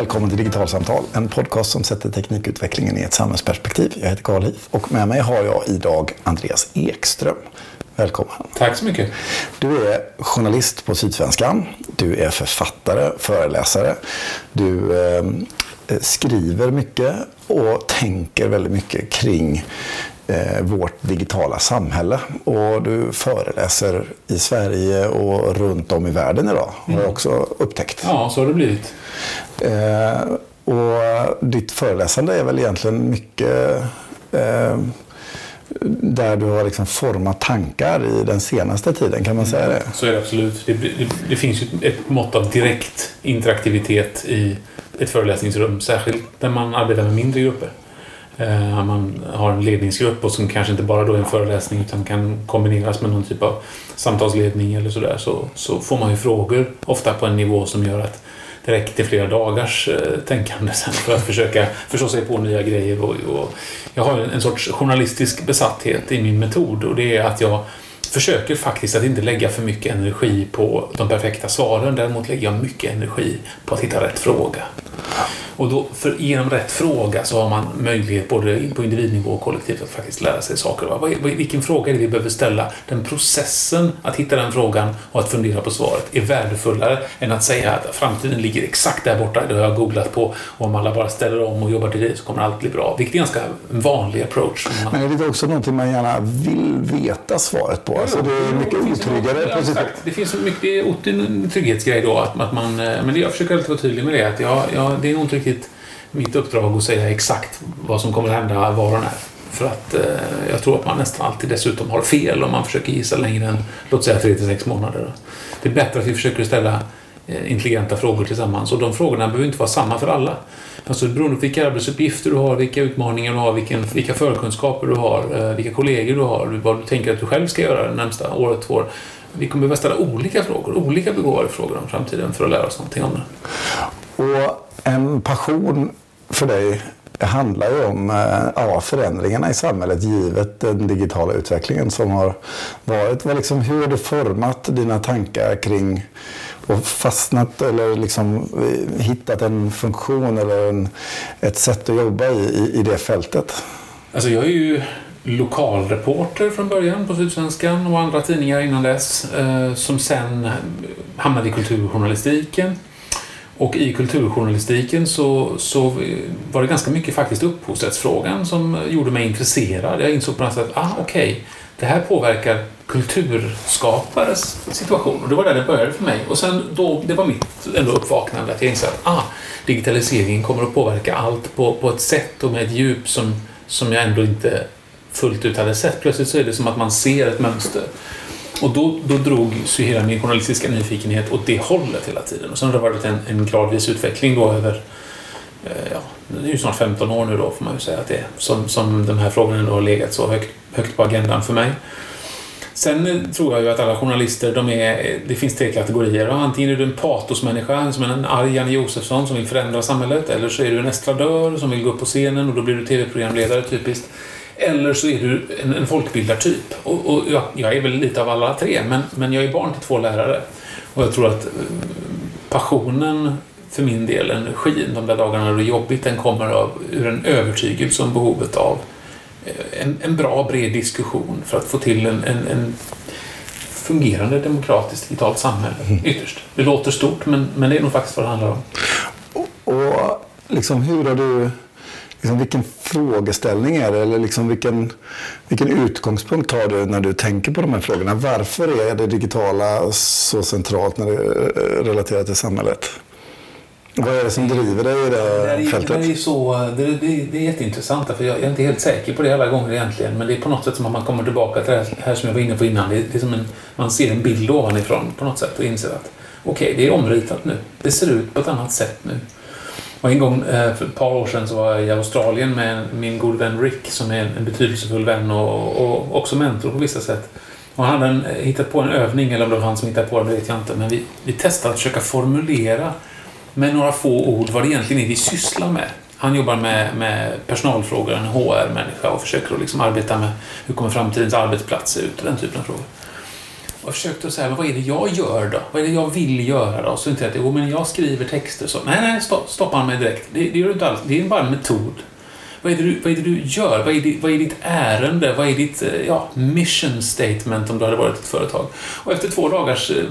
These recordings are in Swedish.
välkommen till Digitalsamtal, en podcast som sätter teknikutvecklingen i ett samhällsperspektiv. Jag heter Karl Hif och med mig har jag idag Andreas Ekström. Välkommen. Tack så mycket. Du är journalist på Sydsvenskan. Du är författare, föreläsare. Du eh, skriver mycket och tänker väldigt mycket kring vårt digitala samhälle. Och du föreläser i Sverige och runt om i världen idag, har jag också upptäckt. Ja, så har det blivit. Eh, och ditt föreläsande är väl egentligen mycket eh, där du har liksom format tankar i den senaste tiden, kan man säga det? Så är det absolut. Det, det, det finns ju ett mått av direkt interaktivitet i ett föreläsningsrum, särskilt när man arbetar med mindre grupper. Eh, man har en ledningsgrupp och som kanske inte bara då är en föreläsning utan kan kombineras med någon typ av samtalsledning eller sådär så, så får man ju frågor ofta på en nivå som gör att det räcker till flera dagars eh, tänkande sen för att försöka förstå sig på nya grejer. Och, och jag har en, en sorts journalistisk besatthet i min metod och det är att jag försöker faktiskt att inte lägga för mycket energi på de perfekta svaren. Däremot lägger jag mycket energi på att hitta rätt fråga. Och då, för genom rätt fråga så har man möjlighet både på individnivå och kollektivt att faktiskt lära sig saker. Vad, vilken fråga är det vi behöver ställa? Den processen att hitta den frågan och att fundera på svaret är värdefullare än att säga att framtiden ligger exakt där borta. Det har jag googlat på och om alla bara ställer om och jobbar till det så kommer allt bli bra. Vilket är en ganska vanlig approach. Men är det också någonting man gärna vill veta svaret på? Alltså det är mycket otryggare. Ja, exakt. Det finns mycket det är en trygghetsgrej då. Att, att man, men det jag försöker alltid vara tydlig med det. Att jag, jag, det är nog inte riktigt mitt uppdrag att säga exakt vad som kommer att hända var och när. För att eh, jag tror att man nästan alltid dessutom har fel om man försöker gissa längre än låt säga 3-6 månader. Det är bättre att vi försöker ställa eh, intelligenta frågor tillsammans och de frågorna behöver inte vara samma för alla. Alltså beroende på vilka arbetsuppgifter du har, vilka utmaningar du har, vilken, vilka förkunskaper du har, eh, vilka kollegor du har, vad du tänker att du själv ska göra det närmsta året, två år. Vi kommer behöva ställa olika frågor, olika begåvade frågor om framtiden för att lära oss någonting om den. Och en passion för dig handlar ju om eh, ja, förändringarna i samhället givet den digitala utvecklingen som har varit. Liksom, hur har du format dina tankar kring och fastnat eller liksom eh, hittat en funktion eller en, ett sätt att jobba i, i, i det fältet? Alltså jag är ju lokalreporter från början på Sydsvenskan och andra tidningar innan dess eh, som sen hamnade i kulturjournalistiken och i kulturjournalistiken så, så var det ganska mycket faktiskt upphovsrättsfrågan som gjorde mig intresserad. Jag insåg på något sätt att ah, okej, okay, det här påverkar kulturskapares situation. Och det var där det började för mig. Och sen då, det var mitt ändå uppvaknande att jag insåg att ah, digitaliseringen kommer att påverka allt på, på ett sätt och med ett djup som, som jag ändå inte fullt ut hade sett. Plötsligt så är det som att man ser ett mönster. Och då, då drog så hela min journalistiska nyfikenhet åt det hållet hela tiden. Och sen har det varit en, en gradvis utveckling då över eh, ja, det är ju snart 15 år nu då får man ju säga att det är som, som de här frågorna då har legat så högt, högt på agendan för mig. Sen eh, tror jag ju att alla journalister, de är, det finns tre kategorier. Antingen är du en patosmänniska, som en arg Janne Josefsson som vill förändra samhället. Eller så är du en estradör som vill gå upp på scenen och då blir du tv-programledare typiskt. Eller så är du en, en folkbildartyp. Och, och jag, jag, är väl lite av alla tre, men, men jag är barn till två lärare. Och jag tror att eh, passionen för min del, energin de där dagarna när det är jobbigt, den kommer av, ur en övertygelse om behovet av eh, en, en bra, bred diskussion för att få till en, en, en fungerande demokratiskt digitalt samhälle, mm. ytterst. Det låter stort, men, men det är nog faktiskt vad det handlar om. Och, och liksom, hur har du liksom, vilken frågeställning är det? Eller liksom vilken, vilken utgångspunkt har du när du tänker på de här frågorna? Varför är det digitala så centralt när det är relaterat till samhället? Vad är det som driver dig i det, det är, fältet? Det är, så, det, det, det är jätteintressant, för jag, jag, är inte helt säker på det alla gånger egentligen. Men det är på något sätt som att man kommer tillbaka till det här, som jag var inne på innan. Det är som en, man ser en bild ovanifrån på något sätt och inser att okej, okay, det är omritat nu. Det ser ut på ett annat sätt nu. Och en gång eh, för ett par år sedan så var jag i Australien med min god vän Rick som är en betydelsefull vän och, och också mentor på vissa sätt. Och han hade en, eh, hittat på en övning, eller om det var han som hittade på den, det vet jag inte. Men vi, vi testade att försöka formulera med några få ord vad det egentligen är vi sysslar med. Han jobbar med, med personalfrågor, en HR-människa och försöker att liksom arbeta med hur kommer framtidens arbetsplats se ut och den typen av frågor och försökte säga, men vad är det jag gör då? Vad är det jag vill göra då? Så inte att, jo men jag skriver texter så. Nej, nej, stopp, stoppar han mig direkt. Det, det gör du inte alls. Det är bara en metod. Vad är det du, vad är det du gör? Vad är, ditt, vad är ditt ärende? Vad är ditt eh, ja, mission statement om du hade varit ett företag? Och efter två dagars eh,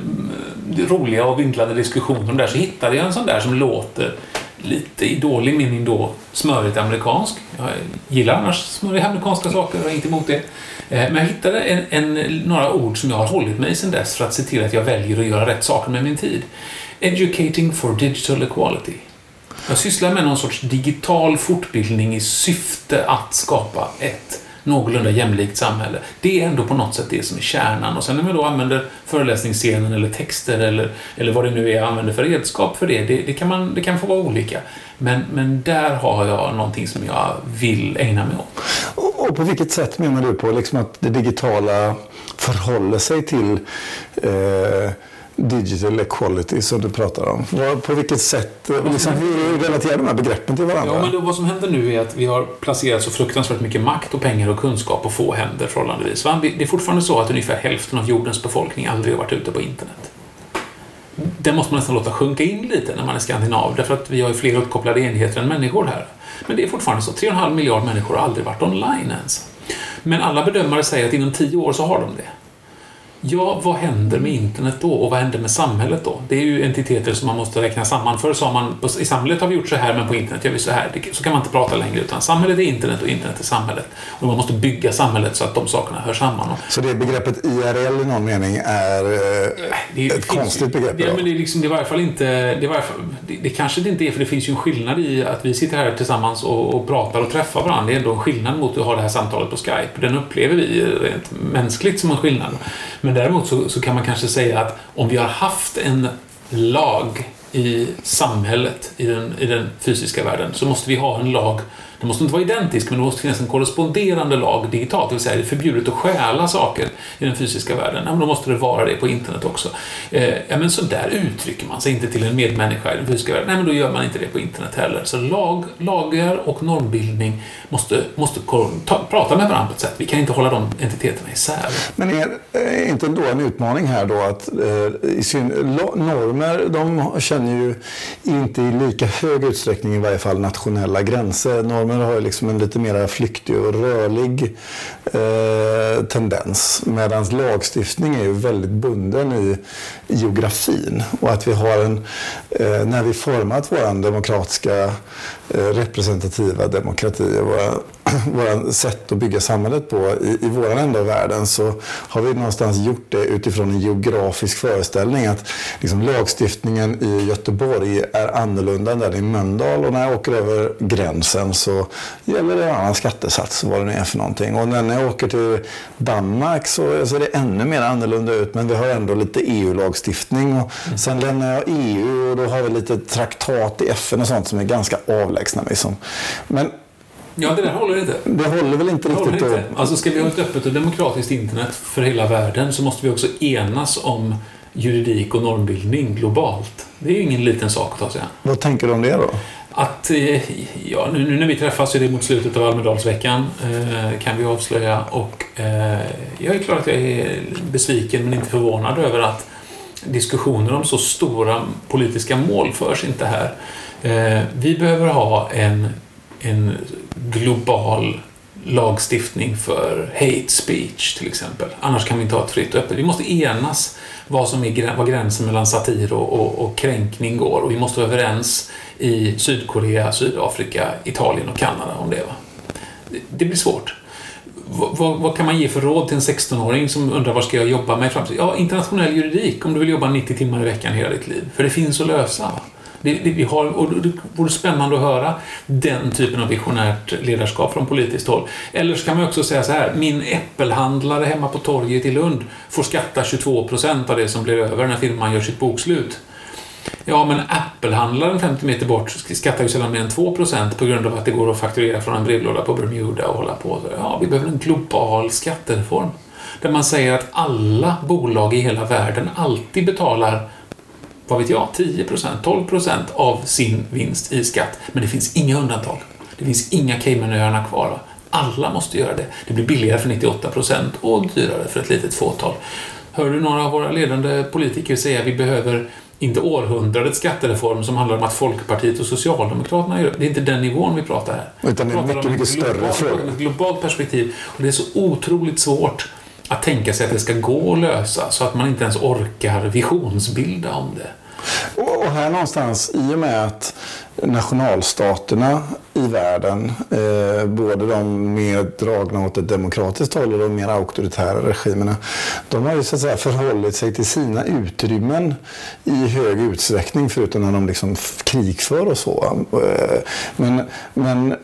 roliga och vinklade diskussioner om det där så hittade jag en sån där som låter lite i dålig mening då smörigt amerikansk. Jag gillar annars smöriga amerikanska saker, jag har inte emot det. Eh, men jag hittade en, en, några ord som jag har hållit mig sedan dess för att se till att jag väljer att göra rätt saker med min tid. Educating for digital equality. Jag sysslar med någon sorts digital fortbildning i syfte att skapa ett någorlunda jämlikt samhälle. Det är ändå på något sätt det som är kärnan. Och sen om jag då använder föreläsningsscenen eller texter eller, eller vad det nu är jag använder för redskap för det, det, det, kan, man, det kan få vara olika. Men, men där har jag någonting som jag vill ägna mig åt. Och, på vilket sätt menar du på liksom att det digitala förhåller sig till eh, digital equality som du pratar om. På vilket sätt, eh, liksom, hur relaterar de här begreppen till varandra? Ja, men det, vad som händer nu är att vi har placerat så fruktansvärt mycket makt och pengar och kunskap på få händer förhållandevis. Det är fortfarande så att ungefär hälften av jordens befolkning aldrig har varit ute på internet. Den måste man nästan låta sjunka in lite när man är skandinav, därför att vi har ju fler uppkopplade enheter än människor här. Men det är fortfarande så, 3,5 miljarder människor har aldrig varit online ens. Men alla bedömare säger att inom 10 år så har de det. Ja, vad händer med internet då och vad händer med samhället då? Det är ju entiteter som man måste räkna samman. Förr sa man i samhället har vi gjort så här men på internet gör vi så här. Så kan man inte prata längre utan samhället är internet och internet är samhället. Och man måste bygga samhället så att de sakerna hör samman. Så det begreppet IRL i någon mening är eh, det är, ett konstigt begrepp? Ja, men det är liksom, det är i varje fall inte... Det, är fall, det, det, kanske det inte är för det finns ju en skillnad i att vi sitter här tillsammans och, och pratar och träffar varandra. Det är ändå en skillnad mot att ha det här samtalet på Skype. Den upplever vi rent mänskligt som en skillnad. Men men däremot så, så kan man kanske säga att om vi har haft en lag i samhället, i den, i den fysiska världen, så måste vi ha en lag det måste inte vara identisk, men det måste finnas en korresponderande lag digitalt, det vill säga det är förbjudet att stjäla saker i den fysiska världen. Ja, men då måste det vara det på internet också. Eh, ja, men så där uttrycker man sig inte till en medmänniska i den fysiska världen. Nej, men då gör man inte det på internet heller. Så lag, lagar och normbildning måste, måste ta, prata med varandra på ett sätt. Vi kan inte hålla de entiteterna isär. Men är, är inte då en utmaning här då att eh, i syn, normer, de känner ju inte i lika hög utsträckning i varje fall nationella gränser. Norm Norrmännen har ju liksom en lite mer flyktig och rörlig eh, tendens. Medan lagstiftning är ju väldigt bunden i geografin. Och att vi har en, eh, när vi format vår demokratiska Eh, representativa demokratier, våra, våra sätt att bygga samhället på i, i vår ända av världen så har vi någonstans gjort det utifrån en geografisk föreställning att liksom, lagstiftningen i Göteborg är annorlunda än den i Mölndal och när jag åker över gränsen så gäller det en annan skattesats, vad det nu är för någonting. Och när jag åker till Danmark så ser det ännu mer annorlunda ut men vi har ändå lite EU-lagstiftning. Och mm. Sen lämnar jag EU och då har vi lite traktat i FN och sånt som är ganska avlägsna. Liksom. Men Ja, det där håller inte. Det håller väl inte det riktigt inte. då? Alltså, ska vi ha ett öppet och demokratiskt internet för hela världen så måste vi också enas om juridik och normbildning globalt. Det är ju ingen liten sak att ta sig an. Vad tänker du om det då? Att, eh, ja, nu, när vi träffas är det mot slutet av Almedalsveckan, eh, kan vi avslöja. Och eh, jag är klart att jag är besviken men inte förvånad över att diskussioner om så stora politiska mål förs inte här. Eh, vi behöver ha en, en global lagstiftning för hate speech till exempel. Annars kan vi inte ha ett fritt och öppet. Vi måste enas vad som är vad gränsen mellan satir och, och, och kränkning går och vi måste vara överens i Sydkorea, Sydafrika, Italien och Kanada om det. Va? Det, blir svårt. Vad, vad, kan man ge för råd till en 16-åring som undrar vad ska jag jobba med i framtiden? Ja, internationell juridik om du vill jobba 90 timmar i veckan hela ditt liv. För det finns att lösa. Det, det, vi har, och det vore spännande att höra den typen av visionärt ledarskap från politiskt håll. Eller så kan man också säga så här, min äppelhandlare hemma på torget i Lund får skatta 22 procent av det som blir över när firman gör sitt bokslut. Ja, men äppelhandlaren 50 meter bort skattar ju sällan mer än 2% på grund av att det går att fakturera från en brevlåda på Bermuda och hålla på. Ja, vi behöver en global skattereform. Där man säger att alla bolag i hela världen alltid betalar vad vet jag, 10% 12% av sin vinst i skatt. Men det finns inga undantag. Det finns inga Caymanöarna kvar. Alla måste göra det. Det blir billigare för 98% och dyrare för ett litet fåtal. Hör du några av våra ledande politiker säga att vi behöver inte århundradets skattereform som handlar om att Folkpartiet och Socialdemokraterna gör det. är inte den nivån vi pratar här. Utan det är mycket, mycket större fråga. Ett globalt perspektiv. Och det är så otroligt svårt att tänka sig att det ska gå att lösa så att man inte ens orkar visionsbilda om det. Och här någonstans, i och med att nationalstaterna i världen, eh, både de mer dragna åt ett demokratiskt håll och de mer auktoritära regimerna, de har ju så att säga förhållit sig till sina utrymmen i hög utsträckning, förutom när de liksom krigför och så. Eh, men, men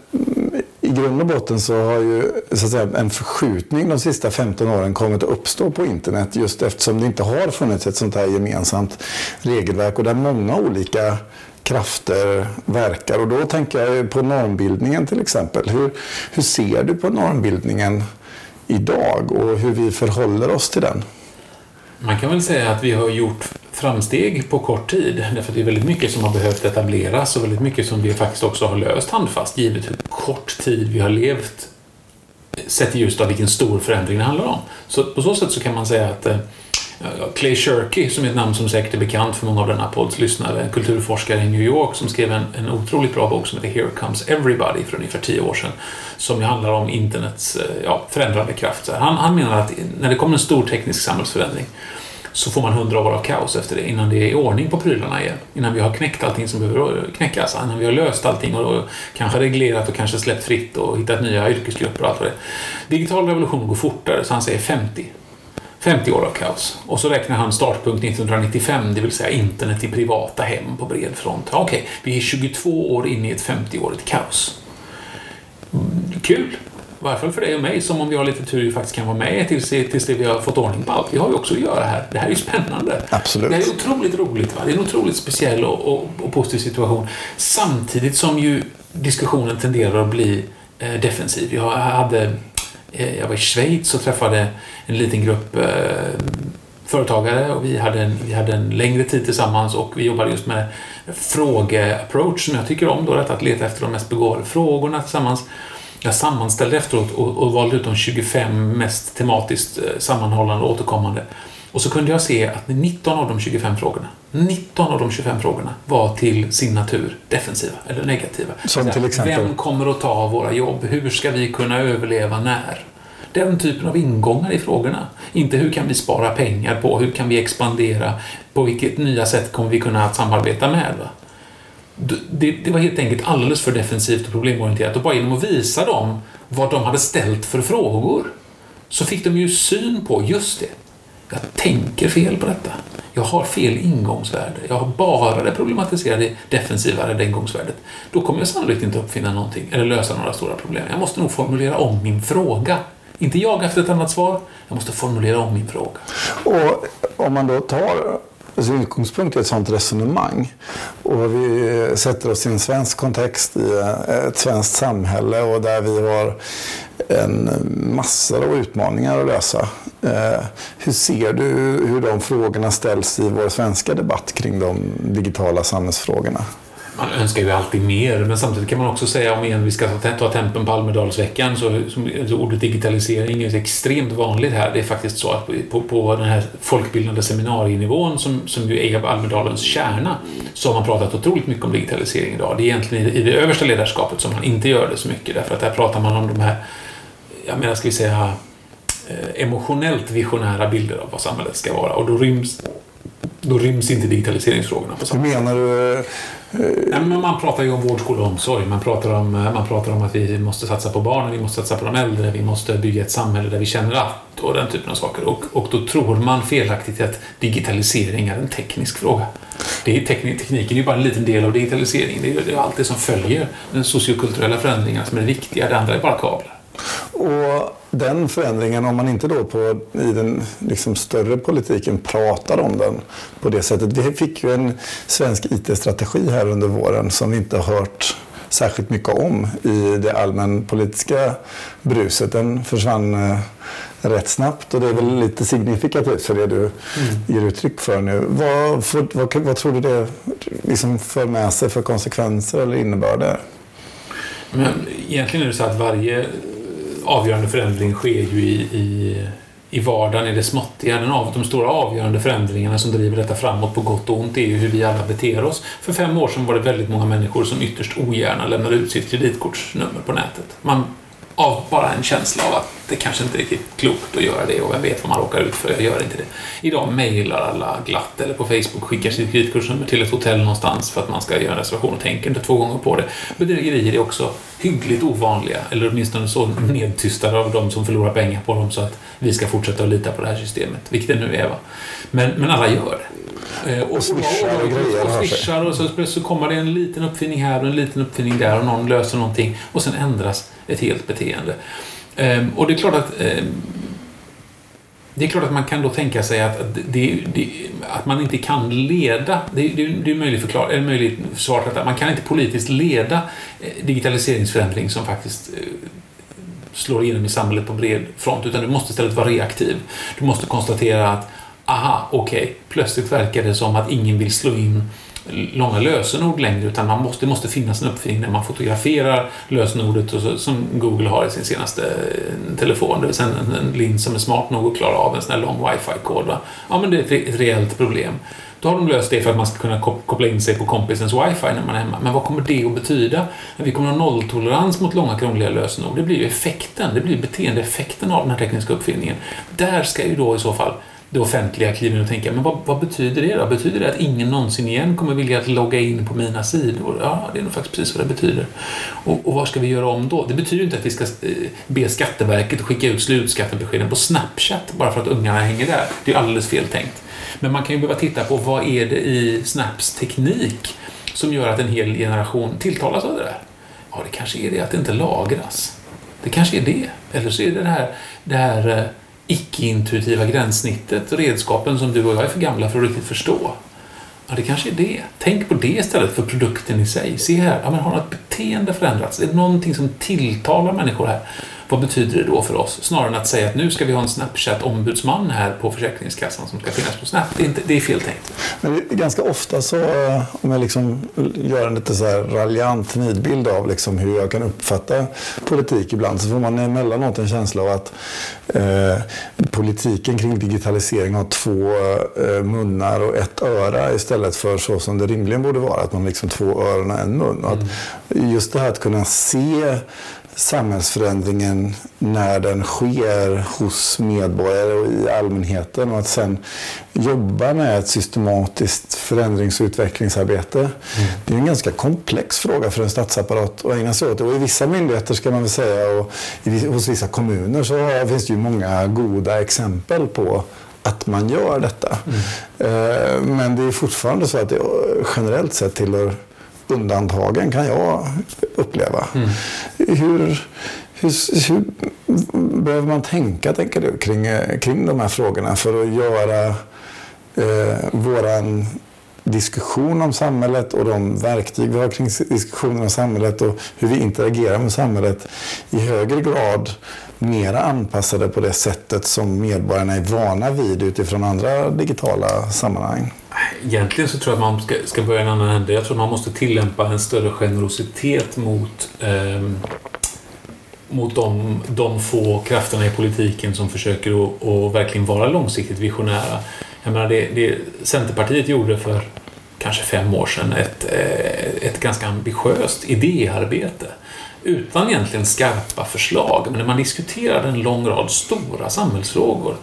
i grund och botten så har ju så att säga, en förskjutning de sista 15 åren kommit att uppstå på internet just eftersom det inte har funnits ett sånt här gemensamt regelverk och där många olika krafter verkar. Och då tänker jag på normbildningen till exempel. Hur, hur ser du på normbildningen idag och hur vi förhåller oss till den? Man kan väl säga att vi har gjort framsteg på kort tid. Därför att det är väldigt mycket som har behövt etableras och väldigt mycket som vi faktiskt också har löst handfast givet hur kort tid vi har levt sett i ljuset av vilken stor förändring det handlar om. Så på så sätt så kan man säga att eh, Clay Shirky, som är ett namn som säkert är bekant för många av denna podds lyssnare, en kulturforskare i New York som skrev en, en otroligt bra bok som heter Here Comes Everybody för ungefär tio år sedan. Som handlar om internets eh, ja, förändrade kraft. Han, han menar att när det kommer en stor teknisk samhällsförändring så får man hundra år av kaos efter det innan det är i ordning på prylarna igen. Innan vi har knäckt allting som behöver knäckas. Innan vi har löst allting och kanske reglerat och kanske släppt fritt och hittat nya yrkesgrupper och allt vad det Digital revolution går fortare, så han säger 50. 50 år av kaos. Och så räknar han startpunkt 1995, det vill säga internet i privata hem på bred front. Okej, okay, vi är 22 år in i ett 50-årigt kaos. Kul! Varje fall för dig och mig, som om vi har lite tur faktiskt kan vara med tills, tills vi har fått ordning på allt. Vi har ju också att göra här. Det här är ju spännande. Absolut. Det här är otroligt roligt. Va? Det är en otroligt speciell och, och, och positiv situation. Samtidigt som ju diskussionen tenderar att bli eh, defensiv. Jag hade Eh, jag var i Schweiz och träffade en liten grupp eh, företagare och vi hade, en, vi hade en längre tid tillsammans och vi jobbade just med frågeapproach som jag tycker om, då, att leta efter de mest begåvade frågorna tillsammans. Jag sammanställde efteråt och, och valde ut de 25 mest tematiskt eh, sammanhållande och återkommande. Och så kunde jag se att 19 av de 25 frågorna, 19 av de 25 frågorna var till sin natur defensiva eller negativa. Som till exempel? Vem kommer att ta våra jobb? Hur ska vi kunna överleva när? Den typen av ingångar i frågorna. Inte hur kan vi spara pengar på, hur kan vi expandera, på vilket nya sätt kommer vi kunna samarbeta med? Va? Det, det, var helt enkelt alldeles för defensivt och problemorienterat och bara genom att visa dem vad de hade ställt för frågor så fick de ju syn på, just det, jag tänker fel på detta. Jag har fel ingångsvärde. Jag har bara det problematiserade defensiva ingångsvärdet. Då kommer jag sannolikt inte uppfinna någonting eller lösa några stora problem. Jag måste nog formulera om min fråga. Inte jaga efter ett annat svar. Jag måste formulera om min fråga. Och om man då tar alltså utgångspunkt i ett sådant resonemang och vi sätter oss i en svensk kontext i eh, ett svenskt samhälle och där vi har en massa av utmaningar att lösa. Eh, hur ser du hur de frågorna ställs i vår svenska debatt kring de digitala samhällsfrågorna? Man önskar ju alltid mer, men samtidigt kan man också säga om igen vi ska ta tempen på Almedalsveckan så alltså ordet digitalisering är extremt vanligt här. Det är faktiskt så att på, på den här folkbildande seminarienivån som, som ju är Almedalens kärna så har man pratat otroligt mycket om digitalisering idag. Det är egentligen i det översta ledarskapet som man inte gör det så mycket därför att där pratar man om de här, jag menar ska vi säga eh, emotionellt visionära bilder av vad samhället ska vara och då ryms då ryms inte digitaliseringsfrågorna på samma Hur menar du? Nej, men man pratar ju om vård, skola och omsorg. Man pratar, om, man pratar om att vi måste satsa på barnen, vi måste satsa på de äldre, vi måste bygga ett samhälle där vi känner att och den typen av saker. Och, och då tror man felaktigt att digitalisering är en teknisk fråga. Det är teknik, tekniken är ju bara en liten del av digitaliseringen. Det är, det är allt det som följer den sociokulturella förändringen som är det viktiga. Det andra är bara kablar. Och den förändringen, om man inte då på, i den liksom större politiken pratar om den på det sättet. Vi fick ju en svensk IT-strategi här under våren som vi inte har hört särskilt mycket om i det allmänpolitiska bruset. Den försvann eh, rätt snabbt och det är väl lite signifikativt för det du mm. ger uttryck för nu. Vad, för, vad, vad tror du det liksom för med sig för konsekvenser eller innebörder? Men egentligen är det så att varje avgörande förändring sker ju i, i, i vardagen, i det småttiga. Den av, de stora avgörande förändringarna som driver detta framåt på gott och ont är ju hur vi alla beter oss. För fem år sedan var det väldigt många människor som ytterst ogärna lämnade ut sitt kreditkortsnummer på nätet. Man av bara en känsla av att det kanske inte är riktigt klokt att göra det och vem vet vad man råkar ut för, jag gör inte det. Idag mejlar alla glatt eller på Facebook skickar sitt kreditkortsnummer till ett hotell någonstans för att man ska göra en reservation och tänker inte två gånger på det. Bedrägerier är också hyggligt ovanliga, eller åtminstone så nedtystade av de som förlorar pengar på dem så att vi ska fortsätta att lita på det här systemet, vilket det nu är. Va? Men, men alla gör det. Eh, och, och swishar och, grejer. Och, swishar och så, så kommer det en liten uppfinning här och en liten uppfinning där och någon löser någonting och sen ändras ett helt beteende. Ehm, och det är klart att ehm, det är klart att man kan då tänka sig att, det, det, att man inte kan leda, det, det, det är möjligt, förklar, eller möjligt svar till att man kan inte politiskt leda eh, digitaliseringsförändring som faktiskt eh, slår igenom i samhället på bred front, utan du måste istället vara reaktiv. Du måste konstatera att aha, okej, okay. plötsligt verkar det som att ingen vill slå in långa lösenord längre utan man måste, det måste finnas en uppfinning där man fotograferar lösenordet och så, som Google har i sin senaste eh, telefon. Det vill säga en, en lins som är smart nog att klara av en sån här lång wifi-kod. Ja, men det är ett, ett reellt problem. Då har de löst det för att man ska kunna koppla in sig på kompisens wifi när man är hemma. Men vad kommer det att betyda? Vi kommer att ha nolltolerans mot långa krångliga lösenord. Det blir ju effekten, det blir beteendeeffekten av den här tekniska uppfinningen. Där ska ju då i så fall det offentliga kliver in och tänker, men vad, vad, betyder det då? Betyder det att ingen någonsin igen kommer vilja att logga in på mina sidor? Ja, det är nog faktiskt precis vad det betyder. Och, och vad ska vi göra om då? Det betyder inte att vi ska eh, be Skatteverket att skicka ut slutskattebeskeden på Snapchat bara för att ungarna hänger där. Det är alldeles fel tänkt. Men man kan ju behöva titta på vad är det i Snaps teknik som gör att en hel generation tilltalas av det där? Ja, det kanske är det att det inte lagras. Det kanske är det. Eller så är det det här, det här eh, icke-intuitiva gränssnittet, redskapen som du och jag är för gamla för att riktigt förstå. Ja, det kanske är det. Tänk på det istället för produkten i sig. Se här, ja, men har något beteende förändrats? Är det någonting som tilltalar människor här? Vad betyder det då för oss? Snarare än att säga att nu ska vi ha en Snapchat-ombudsman här på Försäkringskassan som ska finnas på Snap. Det är, inte, det är fel tänkt. Men ganska ofta så, eh, om jag liksom gör en lite så här raljant nidbild av liksom hur jag kan uppfatta politik ibland, så får man emellanåt en känsla av att eh, politiken kring digitalisering har två eh, munnar och ett öra istället för så som det rimligen borde vara, att man liksom två öron och en mun. Och att mm. just det här att kunna se samhällsförändringen när den sker hos medborgare och i allmänheten och att sen jobba med ett systematiskt förändrings och utvecklingsarbete. Mm. Det är en ganska komplex fråga för en statsapparat att ägna sig åt. Och I vissa myndigheter ska man väl säga och hos vissa kommuner så finns det ju många goda exempel på att man gör detta. Mm. Eh, men det är fortfarande så att det generellt sett tillhör undantagen kan jag uppleva. Mm. Hur, hur, hur, behöver man tänka, tänker du, kring, kring de här frågorna för att göra eh, våran diskussion om samhället och de verktyg vi har kring diskussionen om samhället och hur vi interagerar med samhället i högre grad mera anpassade på det sättet som medborgarna är vana vid utifrån andra digitala sammanhang? Egentligen så tror jag att man ska, ska börja en annan ände. Jag tror att man måste tillämpa en större generositet mot eh, mot de, de få krafterna i politiken som försöker att, att verkligen vara långsiktigt visionära. Jag menar, det, det Centerpartiet gjorde för kanske fem år sedan ett, eh, ett ganska ambitiöst idéarbete utan egentligen skarpa förslag. Men när man diskuterade en lång rad stora samhällsfrågor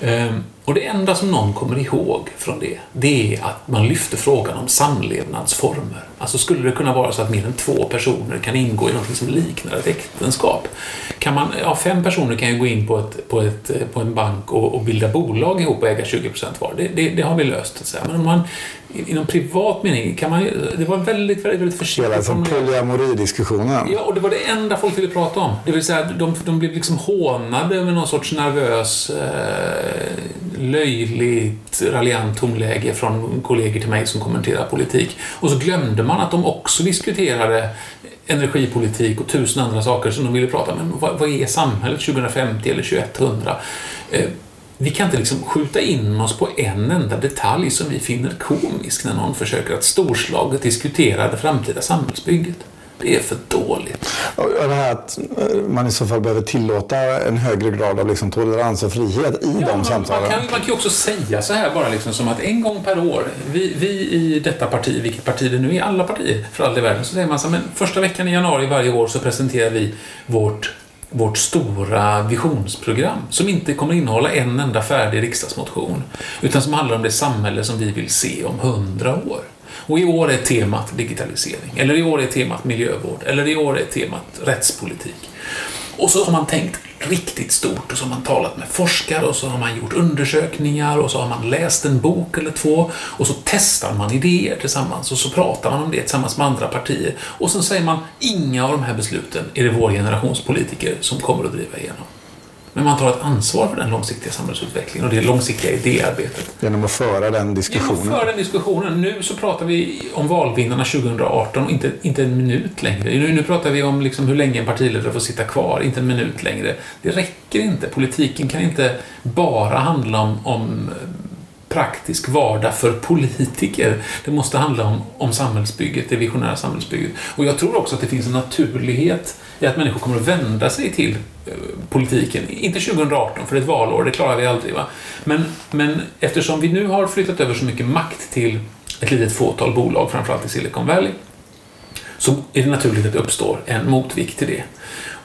ehm, och det enda som någon kommer ihåg från det, det är att man lyfter frågan om samlevnadsformer. Alltså skulle det kunna vara så att mer än två personer kan ingå i något som liknar ett äktenskap? Kan man, ja, fem personer kan ju gå in på, ett, på, ett, på en bank och, och bilda bolag ihop och äga 20% var. Det, det, det, har vi löst. Så att säga. Men om man inom privat mening kan man Det var väldigt, väldigt, väldigt försiktigt. Hela som polyamoridiskussionen. Ja, och det var det enda folk ville prata om. Det vill säga, de, de blev liksom hånade med någon sorts nervös, eh, löjligt, raljant tonläge från kollegor till mig som kommenterar politik. Och så glömde man att de också diskuterade energipolitik och tusen andra saker som de ville prata om. Men vad, vad är samhället 2050 eller 2100? Eh, vi kan inte liksom skjuta in oss på en enda detalj som vi finner komisk när någon försöker att storslaget diskutera det framtida samhällsbygget. Det är för dåligt. Och det här att eh, man i så fall behöver tillåta en högre grad av liksom tolerans och frihet i Ja, de man, samtalen. man, kan, man kan ju också säga så här bara liksom som att en gång per år, vi, vi i detta parti, vilket parti det nu är, alla partier för all i världen, så säger man så här, men första veckan i januari varje år så presenterar vi vårt vårt stora visionsprogram som inte kommer innehålla en enda färdig riksdagsmotion utan som handlar om det samhälle som vi vill se om hundra år. Och i år är temat digitalisering, eller i år är temat miljövård, eller i år är temat rättspolitik. Och så har man tänkt riktigt stort. Och så har man talat med forskare. Och så har man gjort undersökningar. Och så har man läst en bok eller två. Och så testar man idéer tillsammans. Och så pratar man om det tillsammans med andra partier. Och så säger man inga av de här besluten är det vår generations politiker som kommer att driva igenom. Men man tar ett ansvar för den långsiktiga samhällsutvecklingen och det långsiktiga idéarbetet. Genom att föra den Genom diskussionen. att föra den diskussionen. Nu så pratar vi om valvinnarna 2018 och inte, inte en minut längre. Nu, nu pratar vi om liksom hur länge en partiledare får sitta kvar, inte en minut längre. Det räcker inte. Politiken kan inte bara handla om, om praktisk vardag för politiker. Det måste handla om, om samhällsbygget, det visionära samhällsbygget. Och jag tror också att det finns en naturlighet i att människor kommer att vända sig till eh, politiken. Inte 2018, för det är ett valår, det klarar vi aldrig. Va? Men, men eftersom vi nu har flyttat över så mycket makt till ett litet fåtal bolag, framförallt i Silicon Valley, så är det naturligt att det uppstår en motvikt till det.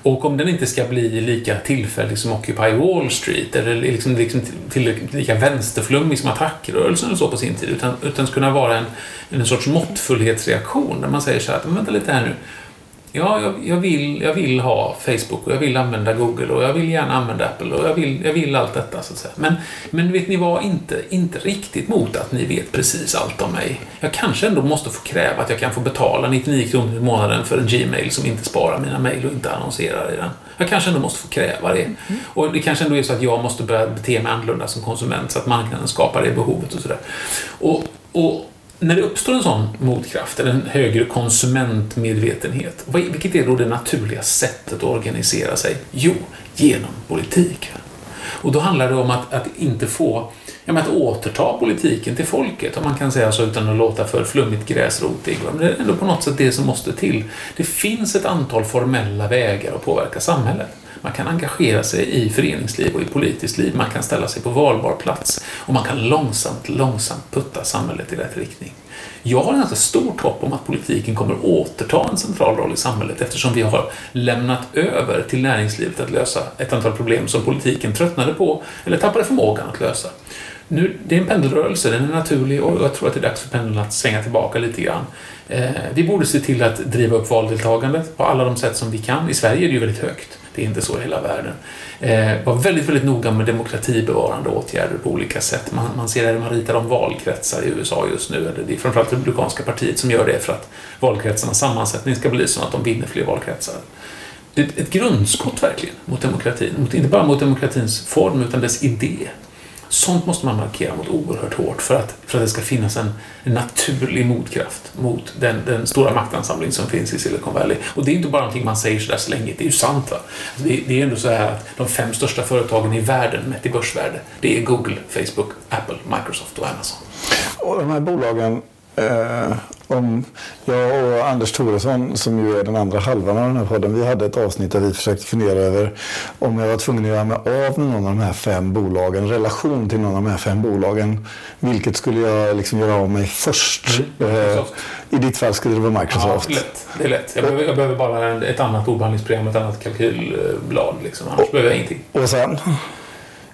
Och om den inte ska bli lika tillfällig som Occupy Wall Street eller liksom, liksom tillräckligt lika vänsterflummig som attackrörelsen och så på sin tid, utan, utan ska kunna vara en, en sorts måttfullhetsreaktion där man säger så här, men vänta lite här nu. Ja, jag, jag, vill, jag vill ha Facebook och jag vill använda Google och jag vill gärna använda Apple och jag vill, jag vill allt detta så att säga. Men, men vet ni vad, inte, inte riktigt mot att ni vet precis allt om mig. Jag kanske ändå måste få kräva att jag kan få betala 99 kronor i månaden för en Gmail som inte sparar mina mejl och inte annonserar i den. Jag kanske ändå måste få kräva det. Och det kanske ändå är så att jag måste börja bete mig annorlunda som konsument så att marknaden skapar det behovet och sådär. Och, och när det uppstår en sån motkraft, eller en högre konsumentmedvetenhet, vilket är då det naturliga sättet att organisera sig? Jo, genom politik. Och då handlar det om att, att inte få, ja, men att återta politiken till folket, om man kan säga så utan att låta för flummigt gräsrotig. Men det är ändå på något sätt det som måste till. Det finns ett antal formella vägar att påverka samhället. Man kan engagera sig i föreningsliv och i politiskt liv. Man kan ställa sig på valbar plats och man kan långsamt, långsamt putta samhället i rätt riktning. Jag har ganska stort hopp om att politiken kommer återta en central roll i samhället eftersom vi har lämnat över till näringslivet att lösa ett antal problem som politiken tröttnade på eller tappade förmågan att lösa. Nu, det är en pendelrörelse, den är naturlig och jag tror att det är dags för pendeln att svänga tillbaka lite grann. Eh, vi borde se till att driva upp valdeltagandet på alla de sätt som vi kan. I Sverige är det ju väldigt högt. Det är inte så i hela världen. Eh, var väldigt, väldigt noga med demokratibevarande åtgärder på olika sätt. Man, man ser det man ritar om valkretsar i USA just nu. Eller det är framförallt Republikanska partiet som gör det för att valkretsarnas sammansättning ska bli så att de vinner fler valkretsar. Det är ett, ett grundskott verkligen mot demokratin. Mot, inte bara mot demokratins form utan dess idé. Sånt måste man markera mot oerhört hårt för att, för att det ska finnas en, en naturlig motkraft mot den, den stora maktansamling som finns i Silicon Valley. Och det är inte bara någonting man säger sådär slängigt, det är ju sant. Va? Alltså, det, det är ändå så här att de fem största företagen i världen mätt i börsvärde, det är Google, Facebook, Apple, Microsoft och Amazon. Och de här bolagen, eh, om jag och Anders Thoresson, som ju är den andra halvan av den här podden, vi hade ett avsnitt där vi försökte fundera över om jag var tvungen att göra mig av med någon av de här fem bolagen, relation till någon av de här fem bolagen. Vilket skulle jag liksom göra av mig först? Mm, Eh. I ditt fall skulle det vara Microsoft. Ja, lätt. Det är lätt. Jag behöver, jag behöver bara ett annat ordbehandlingsprogram, ett annat kalkylblad. Liksom. Annars behöver jag ingenting. Och sen?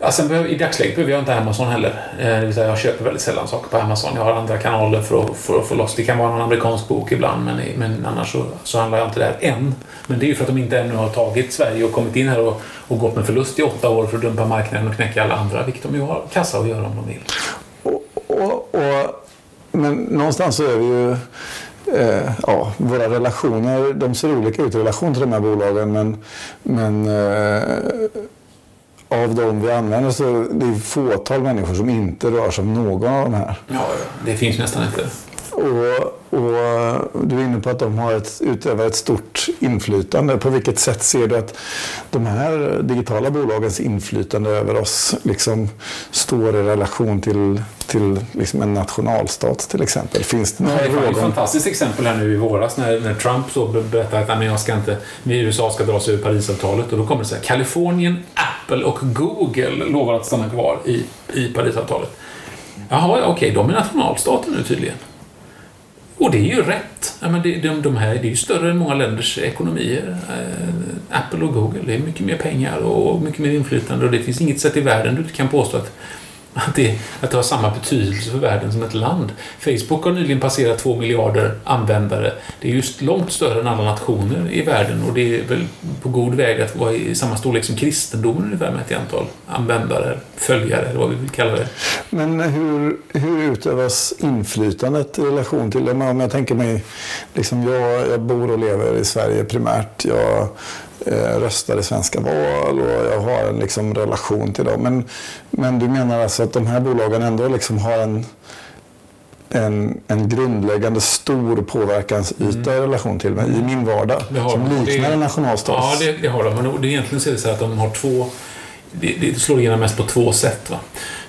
Alltså, behöver, I dagsläget behöver jag inte Amazon heller. Eh, det vill säga jag köper väldigt sällan saker på Amazon. Jag har andra kanaler för att, för att få loss. Det kan vara någon amerikansk bok ibland, men, men annars så, så handlar jag inte där än. Men det är ju för att de inte ännu har tagit Sverige och kommit in här och, och gått med förlust i åtta år för att dumpa marknaden och knäcka alla andra, vilket de ju har kassa att göra om de vill. Och, och, och, men någonstans så är vi ju... Eh, ja, våra relationer, de ser olika ut i relation till de här bolagen men, men eh, av de vi använder så det är fåtal människor som inte rörs av någon av de här. Ja, det finns nästan inte. Och, och, du är inne på att de har ett, utövar ett stort inflytande. På vilket sätt ser du att de här digitala bolagens inflytande över oss liksom står i relation till, till liksom en nationalstat till exempel? Finns det några Det var ett fantastiskt exempel här nu i våras när, när Trump så berättade att jag ska inte, USA ska dra sig ur Parisavtalet och då kommer det så här Kalifornien, Apple och Google lovar att stanna kvar i, i Parisavtalet. Jaha, okej, okay, de är nationalstater nu tydligen. Och det är ju rätt. Ja, men det, de, de här, det är ju större än många länders ekonomier. Eh, Apple och Google, det är mycket mer pengar och mycket mer inflytande och det finns inget sätt i världen du kan påstå att att det, att det har samma betydelse för världen som ett land. Facebook har nyligen passerat två miljarder användare. Det är just långt större än alla nationer i världen och det är väl på god väg att vara i samma storlek som kristendomen ungefär med ett antal användare, följare eller vad vi vill kalla det. Men hur, hur utövas inflytandet i relation till det? Om jag tänker mig, liksom jag, jag bor och lever i Sverige primärt. Jag röstar i svenska val och jag har en liksom relation till dem. Men, men du menar alltså att de här bolagen ändå liksom har en, en, en grundläggande stor påverkansyta mm. i relation till mig i min vardag som liknar en nationalstat? Ja, det, det, har de. Men det, egentligen så är det så att de har två... Det, det slår igenom mest på två sätt. Va?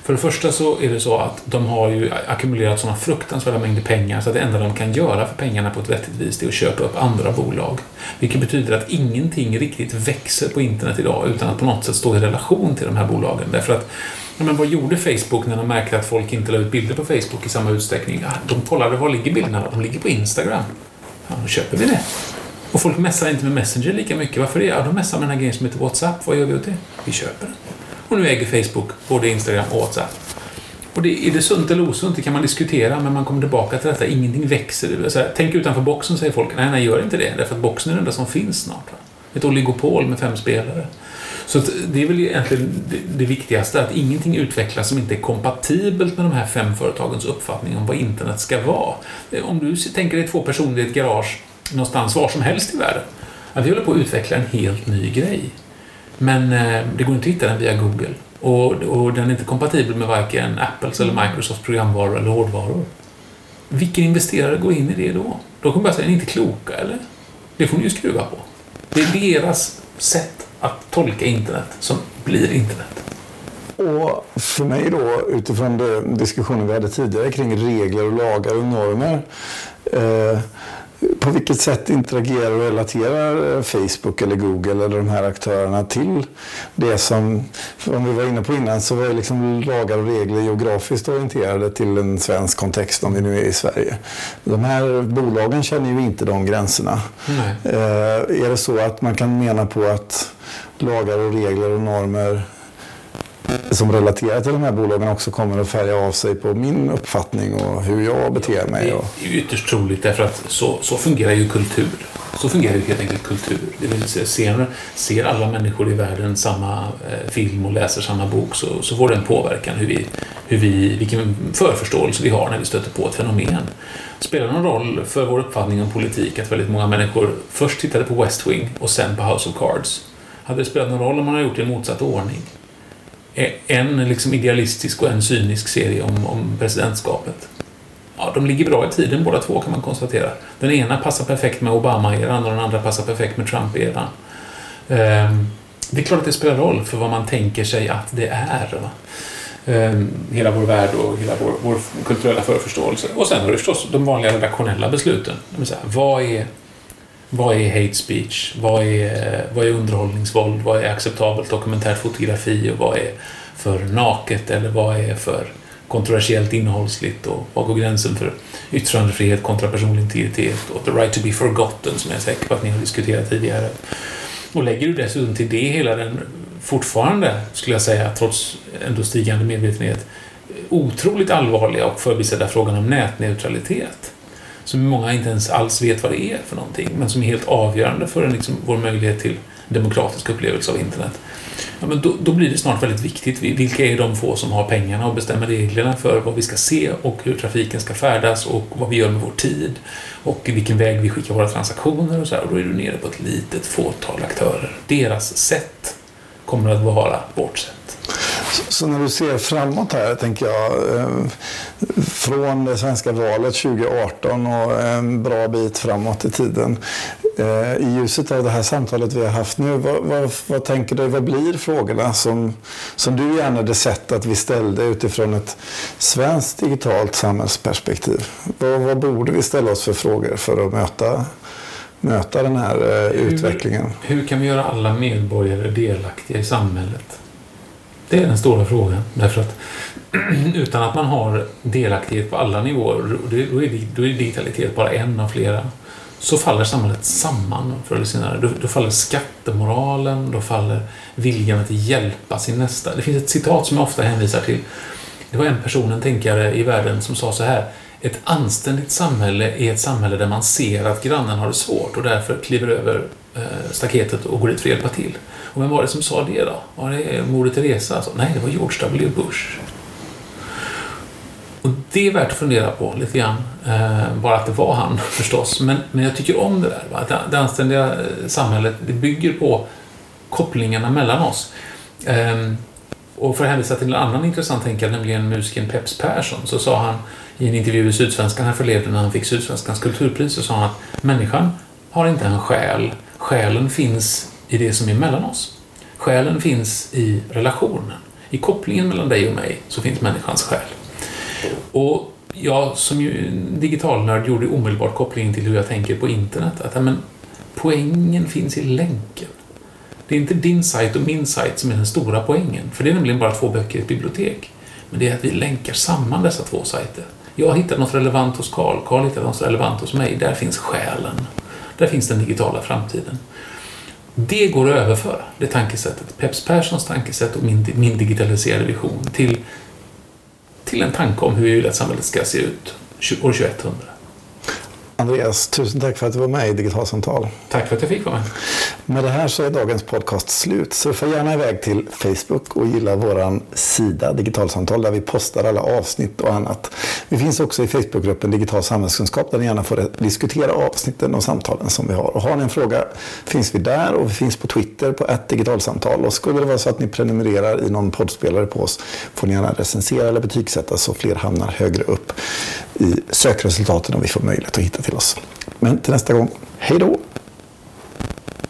För det första så är det så att de har ju ackumulerat sådana fruktansvärda mängder pengar så att det enda de kan göra för pengarna på ett vettigt vis är att köpa upp andra bolag. Vilket betyder att ingenting riktigt växer på internet idag utan att på något sätt stå i relation till de här bolagen. Därför att men vad gjorde Facebook när de märkte att folk inte la ut bilder på Facebook i samma utsträckning? Ja, de kollade var ligger bilderna? De ligger på Instagram. Ja, då köper vi det. Och folk messar inte med Messenger lika mycket. Varför det? Ja, de messar med den här grejen som heter WhatsApp. Vad gör vi åt det? Vi köper den. Och nu äger Facebook både Instagram och WhatsApp. Och det, är det sunt eller osunt? Det kan man diskutera, men man kommer tillbaka till detta. Ingenting växer. Så här, tänk utanför boxen, säger folk. Nej, nej, gör inte det. Därför att boxen är det enda som finns snart. Va? Ett oligopol med fem spelare. Så det är väl egentligen det, det viktigaste, att ingenting utvecklas som inte är kompatibelt med de här fem företagens uppfattning om vad internet ska vara. Om du tänker dig två personer i ett garage någonstans var som helst i världen. Att vi håller på att utveckla en helt ny grej. Men eh, det går inte att hitta den via Google. Och, och den är inte kompatibel med varken Apples eller Microsofts programvaror eller hårdvaror. Vilken investerare går in i det då? Då kommer bara säga, är ni inte kloka eller? Det får ni ju skruva på. Det är deras sätt att tolka internet som blir internet. Och för mig då, utifrån den diskussionen vi hade tidigare kring regler och lagar och normer. Eh, på vilket sätt interagerar och relaterar eh, Facebook eller Google eller de här aktörerna till det som, om vi var inne på innan, så var liksom lagar och regler geografiskt orienterade till en svensk kontext om vi nu är i Sverige. De här bolagen känner ju inte de gränserna. Eh, är det så att man kan mena på att lagar och regler och normer som relaterar till de här bolagen också kommer att färga av sig på min uppfattning och hur jag beter mig. Det är ytterst troligt därför att så, så fungerar ju kultur. Så fungerar ju helt enkelt kultur. Det vill säga, ser, ser alla människor i världen samma eh, film och läser samma bok så, så får det en påverkan hur vi, hur vi, vilken förförståelse vi har när vi stöter på ett fenomen. Spelar det någon roll för vår uppfattning om politik att väldigt många människor först tittade på West Wing och sen på House of Cards? Hade det spelat någon roll om man hade gjort det i motsatt ordning? Eh, en liksom idealistisk och en cynisk serie om, om presidentskapet. Ja, de ligger bra i tiden båda två kan man konstatera. Den ena passar perfekt med Obama-eran och den andra passar perfekt med Trump-eran. Ehm, det är klart att det spelar roll för vad man tänker sig att det är. Ehm, hela vår värld och hela vår, vår kulturella förförståelse. Och sen har du förstås de vanliga redaktionella besluten. Det vill säga, vad är vad är hate speech? Vad är, vad är underhållningsvåld? Vad är acceptabelt dokumentärt fotografi? Och vad är för naket? Eller vad är för kontroversiellt innehållsligt? Och vad går gränsen för yttrandefrihet kontra personlig integritet? Och the right to be forgotten, som jag är säker på att ni har diskuterat tidigare. Och lägger du dessutom till det hela den fortfarande, skulle jag säga, trots ändå stigande medvetenhet, otroligt allvarliga och förbisedda frågan om nätneutralitet som många inte ens alls vet vad det är för någonting, men som är helt avgörande för en, liksom, vår möjlighet till demokratisk upplevelse av internet. Ja, men då, då, blir det snart väldigt viktigt. Vilka är de få som har pengarna och bestämmer reglerna för vad vi ska se och hur trafiken ska färdas och vad vi gör med vår tid och vilken väg vi skickar våra transaktioner och så här. Och då är du nere på ett litet fåtal aktörer. Deras sätt kommer att vara vårt sätt. Så när du ser framåt här, tänker jag, eh, från det svenska valet 2018 och en bra bit framåt i tiden. Eh, I ljuset av det här samtalet vi har haft nu, vad, vad, vad tänker du, vad blir frågorna som, som du gärna hade sett att vi ställde utifrån ett svenskt digitalt samhällsperspektiv? Vad, vad borde vi ställa oss för frågor för att möta möta den här eh, utvecklingen. Hur kan vi göra alla medborgare delaktiga i samhället? Det är den stora frågan. Därför att utan att man har delaktighet på alla nivåer, då är, då är digitalitet bara en av flera, så faller samhället samman förr eller senare. Då, då faller skattemoralen, då faller viljan att hjälpa sin nästa. Det finns ett citat som jag ofta hänvisar till. Det var en person, en tänkare i världen, som sa så här. Ett anständigt samhälle är ett samhälle där man ser att grannen har det svårt och därför kliver över Eh, staketet och går dit för att hjälpa till. Och vem var det som sa det då? Var det Moder Teresa? Alltså, nej, det var George W. Bush. Och det är värt att fundera på lite grann. Eh, bara att det var han förstås. Men, men jag tycker om det där. Va? Det anständiga eh, samhället det bygger på kopplingarna mellan oss. Eh, och för att hänvisa till en annan intressant tänkare, nämligen musikern Peps Persson, så sa han i en intervju i Sydsvenskan härförleden när han fick Sydsvenskans kulturpris, så sa han att människan har inte en själ. Själen finns i det som är mellan oss. Själen finns i relationen. I kopplingen mellan dig och mig så finns människans själ. Och jag som ju digitalnörd gjorde omedelbart kopplingen till hur jag tänker på internet. Att men, poängen finns i länken. Det är inte din sajt och min sajt som är den stora poängen. För det är nämligen bara två böcker i ett bibliotek. Men det är att vi länkar samman dessa två sajter. Jag hittar något relevant hos Karl, Karl hittar något relevant hos mig. Där finns själen. Där finns den digitala framtiden. Det går att överföra, det tankesättet, Peps Perssons tankesätt och min, min digitaliserade vision till, till en tanke om hur vi vill att samhället ska se ut år 2100. Andreas, tusen tack för att du var med i Digitalsamtal. Tack för att jag fick vara med. Med det här så är dagens podcast slut. Surfa gärna iväg till Facebook och gilla vår sida Digitalsamtal där vi postar alla avsnitt och annat. Vi finns också i Facebookgruppen Digital samhällskunskap där ni gärna får diskutera avsnitten och samtalen som vi har. Och har ni en fråga finns vi där och vi finns på Twitter på ett digitalsamtal. Och skulle det vara så att ni prenumererar i någon poddspelare på oss får ni gärna recensera eller betygsätta så fler hamnar högre upp i sökresultaten om vi får möjlighet att hitta till oss. Men till nästa gång, hej då!